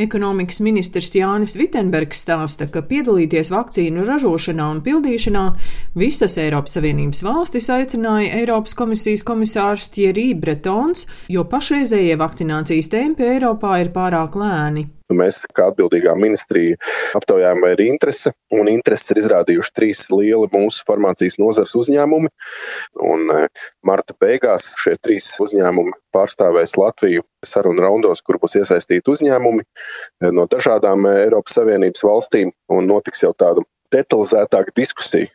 Ekonomikas ministrs Jānis Vitsenbergs stāsta, ka piedalīties vakcīnu ražošanā un pildīšanā visas Eiropas Savienības valstis aicināja Eiropas komisijas komisārs Thierry Bretons, jo pašreizējie vakcinācijas tempi Eiropā ir pārāk lēni. Mēs, kā atbildīgā ministrija, aptaujājām, vai ir interese, un interesi ir izrādījuši trīs lieli mūsu farmācijas nozars uzņēmumi. Un e, marta beigās šie trīs uzņēmumi pārstāvēs Latviju sarunu raundos, kur būs iesaistīti uzņēmumi e, no dažādām e, Eiropas Savienības valstīm, un notiks jau tāda detalizētāka diskusija.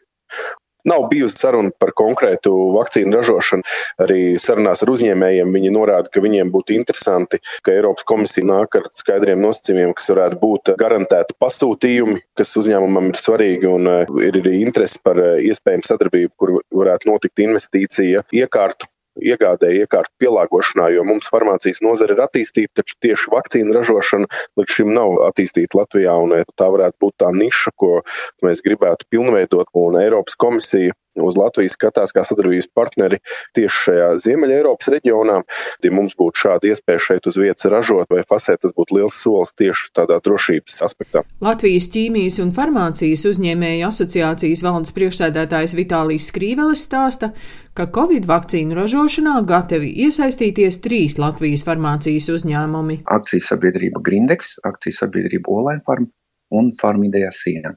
Nav bijusi saruna par konkrētu vakcīnu ražošanu. Arī sarunās ar uzņēmējiem viņi norāda, ka viņiem būtu interesanti, ka Eiropas komisija nāk ar skaidriem nosacījumiem, kas varētu būt garantēti pasūtījumi, kas uzņēmumam ir svarīgi, un eh, ir arī interesi par eh, iespējamu sadarbību, kur varētu notikt investīcija iekārtu iegādē, iekārtu pielāgošanā, jo mums farmācijas nozare ir attīstīta, taču tieši vakcīnu ražošana līdz šim nav attīstīta Latvijā, un eh, tā varētu būt tā niša, ko mēs gribētu pilnveidot, un Eiropas komisija uz Latviju skatās kā sadarbības partneri tieši šajā Ziemeļa Eiropas reģionā. Ja mums būtu šāda iespēja šeit uz vietas ražot vai fasēt, tas būtu liels solis tieši tādā drošības aspektā. Latvijas ķīmijas un farmācijas uzņēmēju asociācijas valdes priekšsēdētājs Vitālijs Skrīvelis stāsta, ka Covid vakcīnu ražošanā gatavi iesaistīties trīs Latvijas farmācijas uzņēmumi - akcijas sabiedrība Grindex, akcijas sabiedrība Olain Farm un Farmidēja Siena.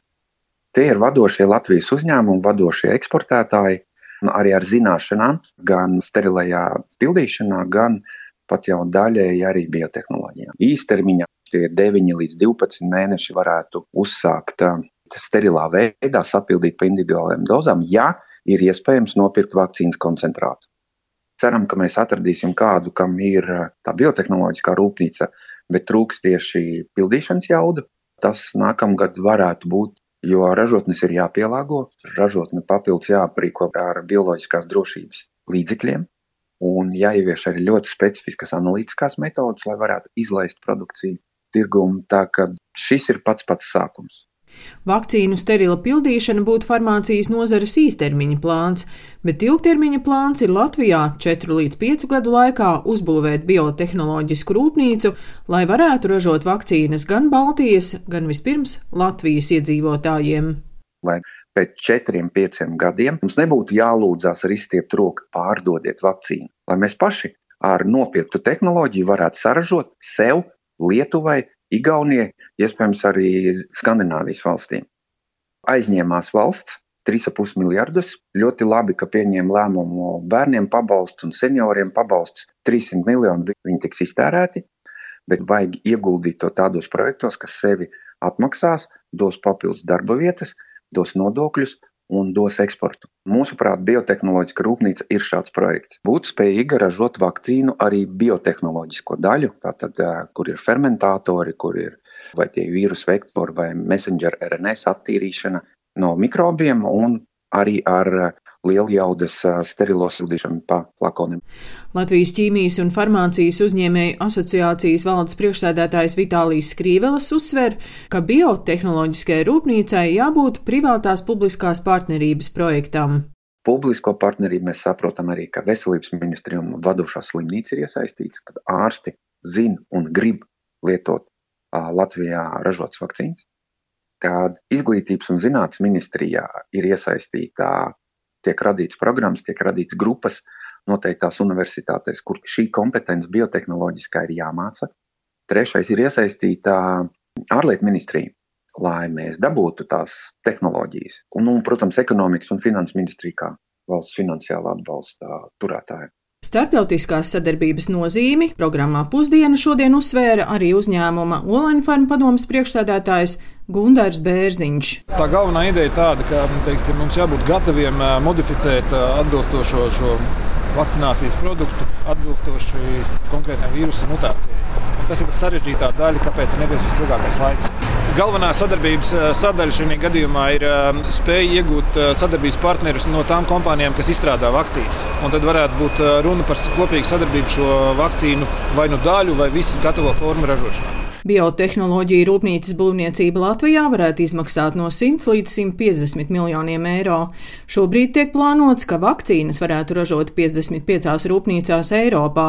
Tie ir vadošie Latvijas uzņēmumi, vadošie eksportētāji, arī ar zināšanām, gan sterilajā pildīšanā, gan pat jau daļēji arī biotehnoloģijā. Īstermiņā tie ir 9 līdz 12 mēneši varētu uzsākt uh, sterilā veidā sapildīt pa individuālajām dozām, ja ir iespējams nopirkt vakcīnas koncentrātu. Ceram, ka mēs atradīsim kādu, kam ir uh, tā biotehnoloģiskā rūpnīca, bet trūks tieši pildīšanas jauda. Tas nākamgad varētu būt jo ražotnes ir jāpielāgo, ražotne papildus jāaprīko ar bioloģiskās drošības līdzekļiem un jāievieš arī ļoti specifiskas analītiskās metodas, lai varētu izlaist produkciju tirgumu. Tā ka šis ir pats pats sākums. Vakcīnu sterila pildīšana būtu farmācijas nozares īstermiņa plāns, bet ilgtermiņa plāns ir Latvijā 4 līdz 5 gadu laikā uzbūvēt biotehnoloģisku rūpnīcu, lai varētu ražot vakcīnas gan Baltijas, gan vispirms Latvijas iedzīvotājiem. Lai pēc četriem, pieciem gadiem mums nebūtu jālūdzās ar izstiept roku, pārdodiet vakcīnu, lai mēs paši ar nopirktu tehnoloģiju varētu saražot sev, Lietuvai, Igaunijai, iespējams arī Skandināvijas valstīm. Aizņēmās valsts 3,5 miljardus. Ļoti labi, ka pieņēma lēmumu bērniem pabalsts un senioriem pabalsts 300 miljoni. Viņi tiks iztērēti, bet vajag ieguldīt to tādos projektos, kas sevi atmaksās, dos papildus darba vietas, dos nodokļus un dos eksportu. Mūsuprāt, biotehnoloģiska rūpnīca ir šāds projekts. Būt spējīga ražot vakcīnu arī biotehnoloģisko daļu, tātad, kur ir fermentātori, kur ir vai tie vīrusu vektori vai messenger RNS attīrīšana no mikrobiem un arī ar lieljaudas sterilo sildīšanu pa flakoniem. Latvijas ķīmijas un farmācijas uzņēmēju asociācijas valdes priekšsēdētājs Vitālijas Skrīvelis uzsver, ka biotehnoloģiskajai rūpnīcai jābūt privātās publiskās partnerības projektam. Publisko partnerību mēs saprotam arī, ka veselības ministrija un vadošā slimnīca ir iesaistīts, kad ārsti zina un grib lietot Latvijā ražotas vakcīnas, kad izglītības un zinātnes ministrijā ir iesaistīta tiek radītas programmas, tiek radītas grupas noteiktās universitātēs, kur šī kompetence biotehnoloģiskā ir jāmāca. Trešais ir iesaistīta ārlietu ministrija, lai mēs dabūtu tās tehnoloģijas. Un, un protams, ekonomikas un finanses ministrija kā valsts finansiāla atbalsta turētāja. Starptautiskās sadarbības nozīmi programmā Pusdiena šodien uzsvēra arī uzņēmuma Olaņu farmu padomas priekšstādātājs Gundārs Bērziņš. Tā galvenā ideja ir tāda, ka teiksim, mums jābūt gataviem modificēt atbilstošo šo vakcinācijas produktu atbilstoši konkrētai vīrusu mutācijai. Un tas ir tas sarežģītā daļa, kāpēc ir nepieciešams ilgākais laiks. Galvenā sadarbības sadaļa šajā gadījumā ir spēja iegūt sadarbības partnerus no tām kompānijām, kas izstrādā vakcīnas. Un tad varētu būt runa par kopīgu sadarbību šo vakcīnu vai nu daļu vai visu gatavo formu ražošanā. Biotehnoloģija rūpnīcas būvniecība Latvijā varētu izmaksāt no 100 līdz 150 miljoniem eiro. Šobrīd tiek plānots, ka vakcīnas varētu ražot 55 rūpnīcās Eiropā.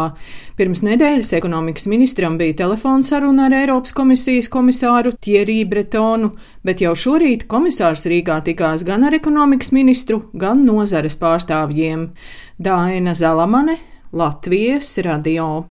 Pirms nedēļas ekonomikas ministram bija telefons saruna ar Eiropas komisijas komisāru Thierry Bretonu, bet jau šorīt komisārs Rīgā tikās gan ar ekonomikas ministru, gan nozares pārstāvjiem. Daina Zalamane, Latvijas radio.